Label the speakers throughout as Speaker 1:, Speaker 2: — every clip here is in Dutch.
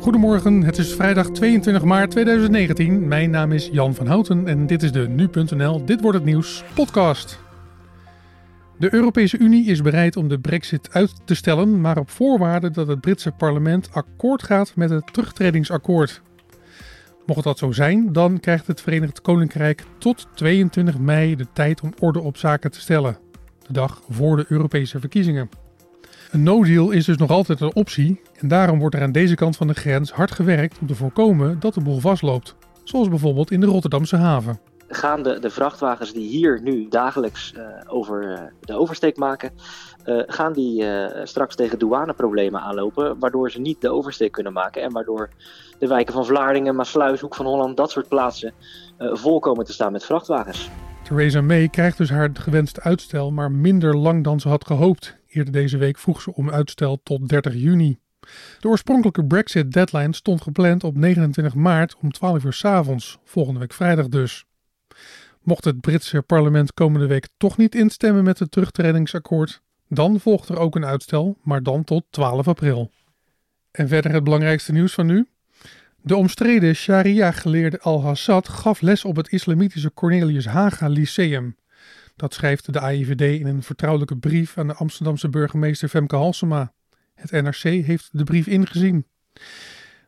Speaker 1: Goedemorgen, het is vrijdag 22 maart 2019. Mijn naam is Jan van Houten en dit is de Nu.nl Dit wordt het nieuws podcast. De Europese Unie is bereid om de Brexit uit te stellen, maar op voorwaarde dat het Britse parlement akkoord gaat met het terugtredingsakkoord. Mocht dat zo zijn, dan krijgt het Verenigd Koninkrijk tot 22 mei de tijd om orde op zaken te stellen, de dag voor de Europese verkiezingen. Een no-deal is dus nog altijd een optie en daarom wordt er aan deze kant van de grens hard gewerkt om te voorkomen dat de boel vastloopt. Zoals bijvoorbeeld in de Rotterdamse haven.
Speaker 2: Gaan de, de vrachtwagens die hier nu dagelijks uh, over uh, de oversteek maken, uh, gaan die straks tegen douaneproblemen aanlopen, waardoor ze niet de oversteek kunnen maken en waardoor de wijken van Vlaardingen, Maasluis, Hoek van Holland, dat soort plaatsen vol komen te staan met vrachtwagens.
Speaker 1: Theresa May krijgt dus haar gewenste uitstel, maar minder lang dan ze had gehoopt. Eerder deze week vroeg ze om uitstel tot 30 juni. De oorspronkelijke Brexit-deadline stond gepland op 29 maart om 12 uur s avonds, volgende week vrijdag dus. Mocht het Britse parlement komende week toch niet instemmen met het terugtredingsakkoord, dan volgt er ook een uitstel, maar dan tot 12 april. En verder het belangrijkste nieuws van nu. De omstreden sharia-geleerde Al-Hassad gaf les op het islamitische Cornelius Haga Lyceum. Dat schrijft de AIVD in een vertrouwelijke brief aan de Amsterdamse burgemeester Femke Halsema. Het NRC heeft de brief ingezien.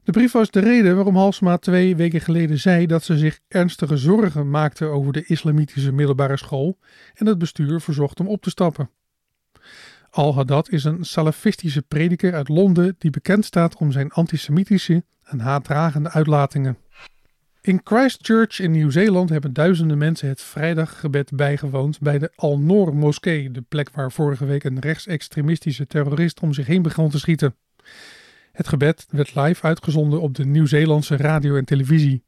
Speaker 1: De brief was de reden waarom Halsema twee weken geleden zei dat ze zich ernstige zorgen maakte over de islamitische middelbare school en het bestuur verzocht om op te stappen. Al-Haddad is een salafistische prediker uit Londen die bekend staat om zijn antisemitische en haatdragende uitlatingen. In Christchurch in Nieuw-Zeeland hebben duizenden mensen het vrijdaggebed bijgewoond bij de Al-Noor moskee, de plek waar vorige week een rechtsextremistische terrorist om zich heen begon te schieten. Het gebed werd live uitgezonden op de Nieuw-Zeelandse radio en televisie.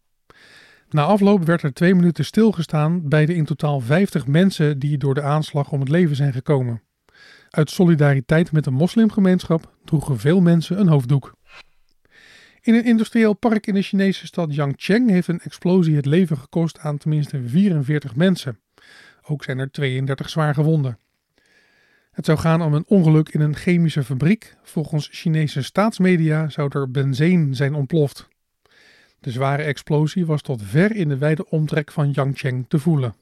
Speaker 1: Na afloop werd er twee minuten stilgestaan bij de in totaal 50 mensen die door de aanslag om het leven zijn gekomen. Uit solidariteit met de moslimgemeenschap droegen veel mensen een hoofddoek. In een industrieel park in de Chinese stad Yangcheng heeft een explosie het leven gekost aan tenminste 44 mensen. Ook zijn er 32 zwaar gewonden. Het zou gaan om een ongeluk in een chemische fabriek. Volgens Chinese staatsmedia zou er benzine zijn ontploft. De zware explosie was tot ver in de wijde omtrek van Yangcheng te voelen.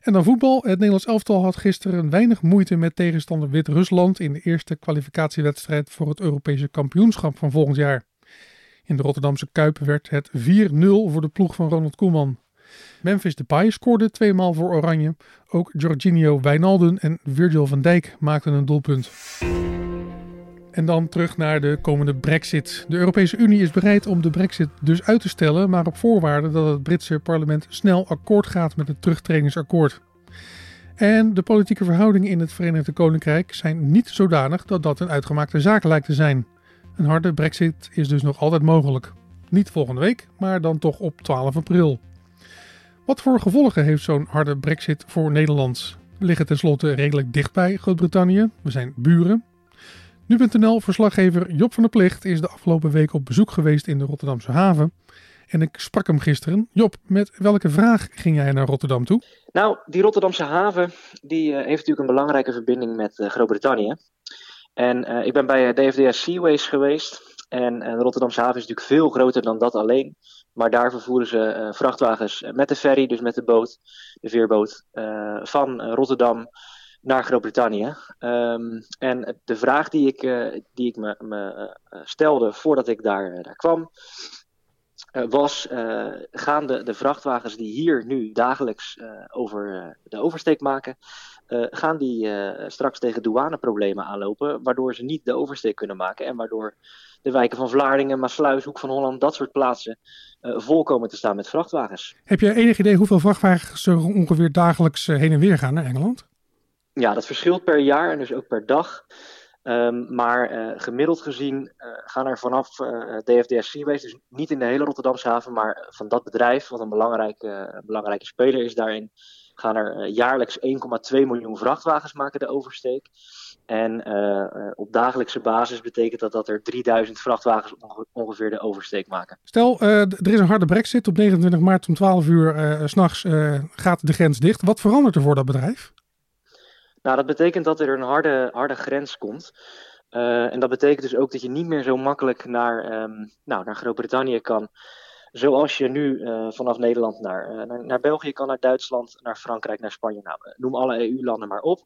Speaker 1: En dan voetbal. Het Nederlands elftal had gisteren weinig moeite met tegenstander Wit-Rusland in de eerste kwalificatiewedstrijd voor het Europese kampioenschap van volgend jaar. In de Rotterdamse Kuip werd het 4-0 voor de ploeg van Ronald Koeman. Memphis Depay scoorde tweemaal voor Oranje. Ook Jorginho Wijnaldum en Virgil van Dijk maakten een doelpunt. En dan terug naar de komende Brexit. De Europese Unie is bereid om de Brexit dus uit te stellen, maar op voorwaarde dat het Britse parlement snel akkoord gaat met het terugtredingsakkoord. En de politieke verhoudingen in het Verenigd Koninkrijk zijn niet zodanig dat dat een uitgemaakte zaak lijkt te zijn. Een harde brexit is dus nog altijd mogelijk. Niet volgende week, maar dan toch op 12 april. Wat voor gevolgen heeft zo'n harde brexit voor Nederland? We liggen tenslotte redelijk dichtbij Groot-Brittannië. We zijn buren. Nu.nl-verslaggever Job van der Plicht is de afgelopen week op bezoek geweest in de Rotterdamse haven. En ik sprak hem gisteren. Job, met welke vraag ging jij naar Rotterdam toe?
Speaker 2: Nou, die Rotterdamse haven die, uh, heeft natuurlijk een belangrijke verbinding met uh, Groot-Brittannië. En uh, ik ben bij DFDS Seaways geweest. En de Rotterdamse haven is natuurlijk veel groter dan dat alleen. Maar daar vervoeren ze vrachtwagens met de ferry, dus met de boot, de veerboot, van Rotterdam naar Groot-Brittannië. Um, en de vraag die ik, die ik me, me stelde voordat ik daar, daar kwam, was: gaan de, de vrachtwagens die hier nu dagelijks over de oversteek maken, gaan die straks tegen douaneproblemen aanlopen, waardoor ze niet de oversteek kunnen maken en waardoor de wijken van Vlaardingen, Maasluis, Hoek van Holland, dat soort plaatsen vol komen te staan met vrachtwagens.
Speaker 1: Heb je enig idee hoeveel vrachtwagens er ongeveer dagelijks heen en weer gaan naar Engeland?
Speaker 2: Ja, dat verschilt per jaar en dus ook per dag. Um, maar uh, gemiddeld gezien gaan er vanaf DFDS Seaways, dus niet in de hele Rotterdamse haven, maar van dat bedrijf, wat een belangrijke, belangrijke speler is daarin, gaan er jaarlijks 1,2 miljoen vrachtwagens maken de oversteek. En op dagelijkse basis betekent dat dat er 3000 vrachtwagens ongeveer de oversteek maken.
Speaker 1: Stel, er is een harde brexit. Op 29 maart om 12 uur uh, s'nachts gaat de grens dicht. Wat verandert er voor dat bedrijf?
Speaker 2: Nou, dat betekent dat er een harde, harde grens komt. en dat betekent dus ook dat je niet meer zo makkelijk naar, ehm, nou, naar Groot-Brittannië kan. Zoals je nu vanaf Nederland naar, naar, naar, België kan, naar Duitsland, naar Frankrijk, naar Spanje. Nou, noem alle EU-landen maar op.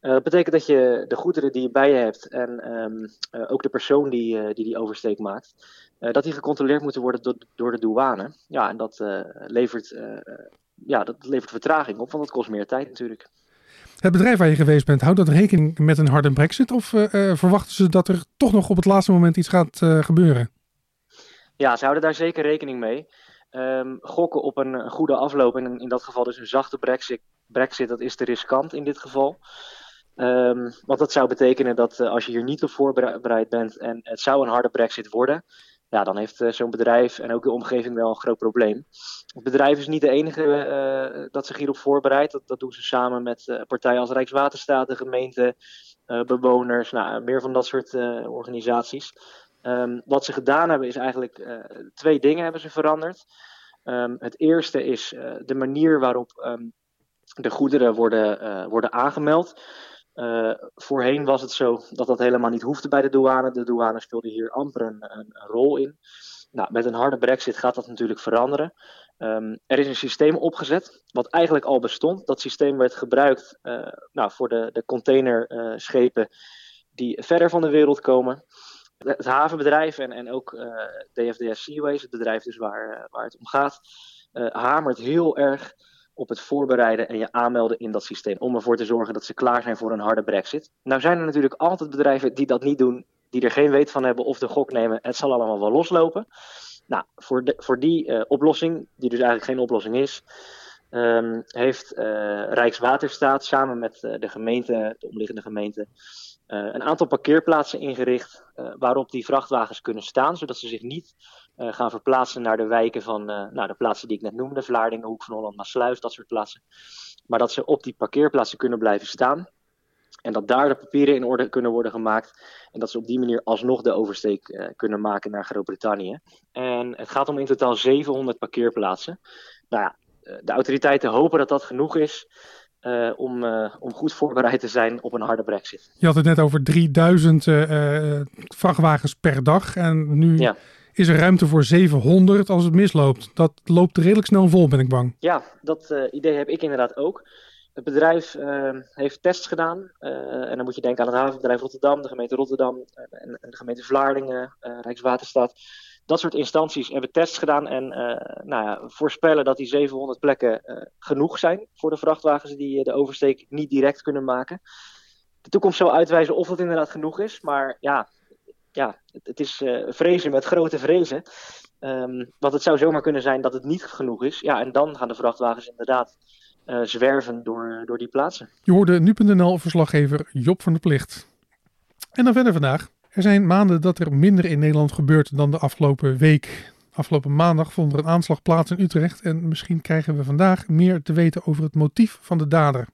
Speaker 2: dat betekent dat je de goederen die je bij je hebt en ehm, ook de persoon die, die die oversteek maakt, dat die gecontroleerd moeten worden door de douane. Ja, en dat levert ja, dat levert vertraging op, want dat kost meer tijd natuurlijk.
Speaker 1: Het bedrijf waar je geweest bent, houdt dat rekening met een harde brexit? Of uh, verwachten ze dat er toch nog op het laatste moment iets gaat uh, gebeuren?
Speaker 2: Ja, ze houden daar zeker rekening mee. Um, gokken op een, goede afloop, en in dat geval dus een zachte brexit, brexit dat is te riskant in dit geval. Um, want dat zou betekenen dat als je hier niet op voorbereid bent en het zou een harde brexit worden, ja, dan heeft uh, zo'n bedrijf en ook de omgeving wel een groot probleem. Het bedrijf is niet de enige uh, dat zich hierop voorbereidt. Dat, doen ze samen met partijen als Rijkswaterstaat, de gemeente, bewoners, nou, meer van dat soort organisaties. Um, wat ze gedaan hebben is eigenlijk twee dingen hebben ze veranderd. Um, het eerste is de manier waarop um, de goederen worden, worden aangemeld. Uh, voorheen was het zo dat dat helemaal niet hoefde bij de douane. De douane speelde hier amper een, rol in. Nou, met een harde brexit gaat dat natuurlijk veranderen. Um, er is een systeem opgezet, wat eigenlijk al bestond. Dat systeem werd gebruikt uh, nou, voor de, de containerschepen uh, die verder van de wereld komen. Het havenbedrijf en, en ook DFDS Seaways, het bedrijf dus waar, waar het om gaat, hamert heel erg op het voorbereiden en je aanmelden in dat systeem. Om ervoor te zorgen dat ze klaar zijn voor een harde brexit. Nou zijn er natuurlijk altijd bedrijven die dat niet doen, die er geen weet van hebben of de gok nemen. Het zal allemaal wel loslopen. Nou, voor, de, voor die uh, oplossing, die dus eigenlijk geen oplossing is, um, heeft uh, Rijkswaterstaat samen met uh, de gemeente, de omliggende gemeente, een aantal parkeerplaatsen ingericht waarop die vrachtwagens kunnen staan, zodat ze zich niet gaan verplaatsen naar de wijken van uh, nou, de plaatsen die ik net noemde, Vlaardingen, Hoek van Holland, Maasluis, dat soort plaatsen. Maar dat ze op die parkeerplaatsen kunnen blijven staan. En dat daar de papieren in orde kunnen worden gemaakt. En dat ze op die manier alsnog de oversteek uh, kunnen maken naar Groot-Brittannië. En het gaat om in totaal 700 parkeerplaatsen. Nou ja, de autoriteiten hopen dat dat genoeg is. Uh, om, uh, om goed voorbereid te zijn op een harde brexit.
Speaker 1: Je had het net over 3000 uh, vrachtwagens per dag. En nu ja is er ruimte voor 700 als het misloopt. Dat loopt redelijk snel vol, ben ik bang.
Speaker 2: Ja, dat uh, idee heb ik inderdaad ook. Het bedrijf uh, heeft tests gedaan. Uh, en dan moet je denken aan het havenbedrijf Rotterdam, de gemeente Rotterdam en, en de gemeente Vlaardingen, Rijkswaterstaat. Dat soort instanties hebben tests gedaan en nou ja, voorspellen dat die 700 plekken genoeg zijn voor de vrachtwagens die de oversteek niet direct kunnen maken. De toekomst zal uitwijzen of dat inderdaad genoeg is. Maar ja, ja, het, is uh, vrezen met grote vrezen. Um, want het zou zomaar kunnen zijn dat het niet genoeg is. Ja, en dan gaan de vrachtwagens inderdaad uh, zwerven door, door die plaatsen.
Speaker 1: Je hoorde nu.nl-verslaggever Job van der Plicht. En dan verder vandaag. Er zijn maanden dat er minder in Nederland gebeurt dan de afgelopen week. Afgelopen maandag vond er een aanslag plaats in Utrecht en misschien krijgen we vandaag meer te weten over het motief van de dader.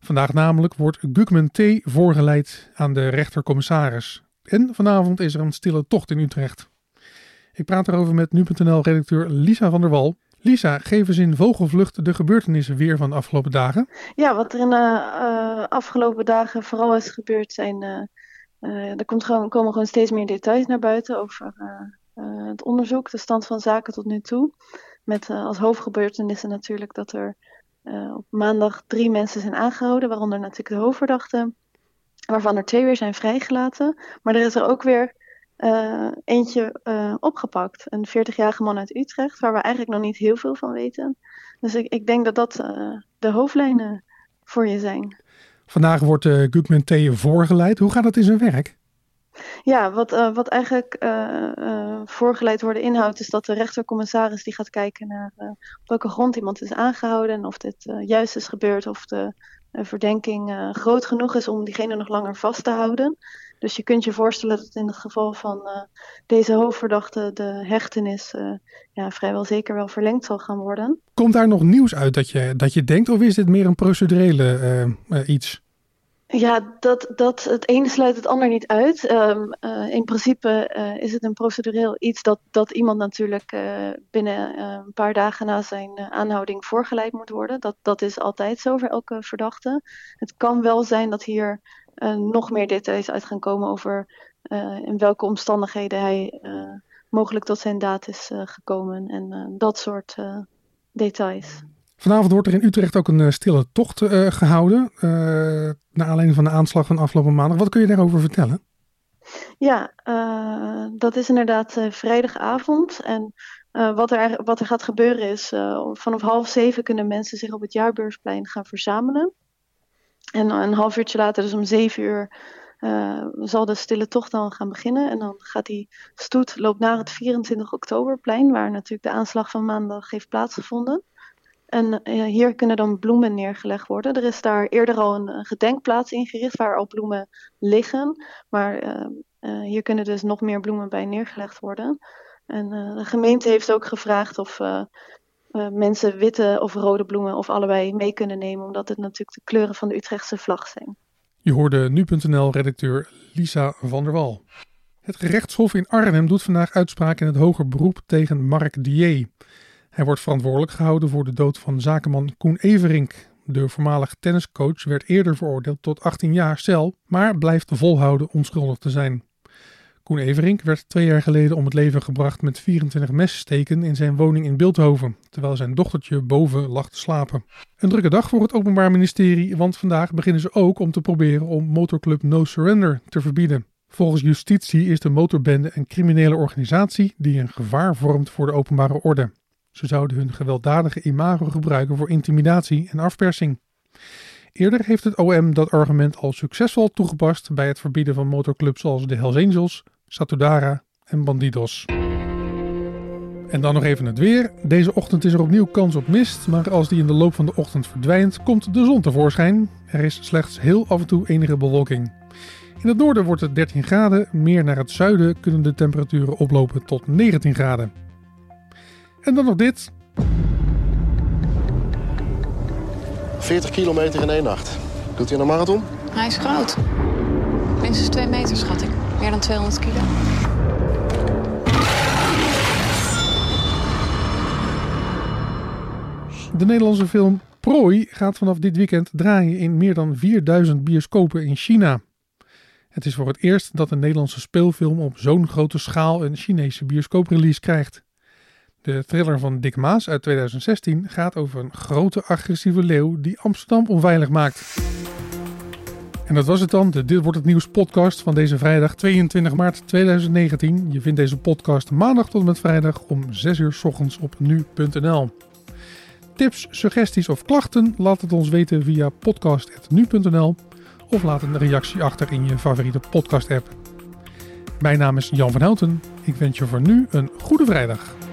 Speaker 1: Vandaag namelijk wordt Gugman T. voorgeleid aan de rechtercommissaris. En vanavond is er een stille tocht in Utrecht. Ik praat erover met nu.nl-redacteur Lisa van der Wal. Lisa, geef eens in vogelvlucht de gebeurtenissen weer van de afgelopen dagen.
Speaker 3: Ja, wat er in de uh, afgelopen dagen vooral is gebeurd zijn... Uh, er komt gewoon, komen gewoon steeds meer details naar buiten over het onderzoek, de stand van zaken tot nu toe. Met als hoofdgebeurtenissen natuurlijk dat er op maandag drie mensen zijn aangehouden, waaronder natuurlijk de hoofdverdachte waarvan er twee weer zijn vrijgelaten. Maar er is er ook weer uh, eentje uh, opgepakt. Een 40-jarige man uit Utrecht, waar we eigenlijk nog niet heel veel van weten. Dus ik, ik denk dat dat uh, de hoofdlijnen voor je zijn.
Speaker 1: Vandaag wordt uh, Gugman T. voorgeleid. Hoe gaat dat in zijn werk?
Speaker 3: Ja, wat, uh, wat eigenlijk uh, uh, voorgeleid worden inhoudt, is dat de rechtercommissaris die gaat kijken naar op welke grond iemand is aangehouden en of dit juist is gebeurd of de verdenking groot genoeg is om diegene nog langer vast te houden. Dus je kunt je voorstellen dat in het geval van deze hoofdverdachte de hechtenis ja, vrijwel zeker wel verlengd zal gaan worden.
Speaker 1: Komt daar nog nieuws uit dat je, dat je denkt, of is dit meer een procedurele iets?
Speaker 3: Ja, dat, dat, het ene sluit het ander niet uit. Um, uh, in principe uh, is het een procedureel iets dat, dat iemand natuurlijk uh, binnen een paar dagen na zijn aanhouding voorgeleid moet worden. Dat, dat is altijd zo voor elke verdachte. Het kan wel zijn dat hier nog meer details uit gaan komen over in welke omstandigheden hij mogelijk tot zijn daad is gekomen en dat soort details.
Speaker 1: Vanavond wordt er in Utrecht ook een stille tocht gehouden. naar aanleiding van de aanslag van afgelopen maandag. Wat kun je daarover vertellen?
Speaker 3: Ja, uh, dat is inderdaad uh, vrijdagavond. En uh, wat, er, wat er gaat gebeuren is, vanaf half zeven kunnen mensen zich op het jaarbeursplein gaan verzamelen. En een half uurtje later, dus om zeven uur, zal de stille tocht dan gaan beginnen. En dan gaat die stoet loopt naar het 24 oktoberplein, waar natuurlijk de aanslag van maandag heeft plaatsgevonden. En uh, hier kunnen dan bloemen neergelegd worden. Er is daar eerder al een, gedenkplaats ingericht waar al bloemen liggen. Maar uh, uh, hier kunnen dus nog meer bloemen bij neergelegd worden. En de gemeente heeft ook gevraagd of mensen witte of rode bloemen of allebei mee kunnen nemen. Omdat het natuurlijk de kleuren van de Utrechtse vlag zijn.
Speaker 1: Je hoorde nu.nl-redacteur Lisa van der Wal. Het gerechtshof in Arnhem doet vandaag uitspraak in het hoger beroep tegen Mark Dier. Hij wordt verantwoordelijk gehouden voor de dood van zakenman Koen Everink. De voormalig tenniscoach werd eerder veroordeeld tot 18 jaar cel, maar blijft volhouden onschuldig te zijn. Koen Everink werd twee jaar geleden om het leven gebracht met 24 messteken in zijn woning in Beeldhoven, terwijl zijn dochtertje boven lag te slapen. Een drukke dag voor het Openbaar Ministerie, want vandaag beginnen ze ook om te proberen om motorclub No Surrender te verbieden. Volgens justitie is de motorbende een criminele organisatie die een gevaar vormt voor de openbare orde. Ze zouden hun gewelddadige imago gebruiken voor intimidatie en afpersing. Eerder heeft het OM dat argument al succesvol toegepast bij het verbieden van motorclubs zoals de Hells Angels, Satudara en Bandidos. En dan nog even het weer. Deze ochtend is er opnieuw kans op mist, maar als die in de loop van de ochtend verdwijnt, komt de zon tevoorschijn. Er is slechts heel af en toe enige bewolking. In het noorden wordt het 13 graden, meer naar het zuiden kunnen de temperaturen oplopen tot 19 graden. En dan nog dit.
Speaker 4: 40 kilometer in één nacht. Doet hij een marathon?
Speaker 5: Hij is groot. Minstens 2 meter, schat ik. Meer dan 200 kilo.
Speaker 1: De Nederlandse film Prooi gaat vanaf dit weekend draaien in meer dan 4000 bioscopen in China. Het is voor het eerst dat een Nederlandse speelfilm op zo'n grote schaal een Chinese bioscooprelease krijgt. De thriller van Dick Maas uit 2016 gaat over een grote agressieve leeuw die Amsterdam onveilig maakt. En dat was het dan, Dit Wordt Het Nieuws podcast van deze vrijdag 22 maart 2019. Je vindt deze podcast maandag tot en met vrijdag om 6 uur s ochtends op nu.nl. Tips, suggesties of klachten? Laat het ons weten via podcast.nu.nl of laat een reactie achter in je favoriete podcast app. Mijn naam is Jan van Houten. Ik wens je voor nu een goede vrijdag.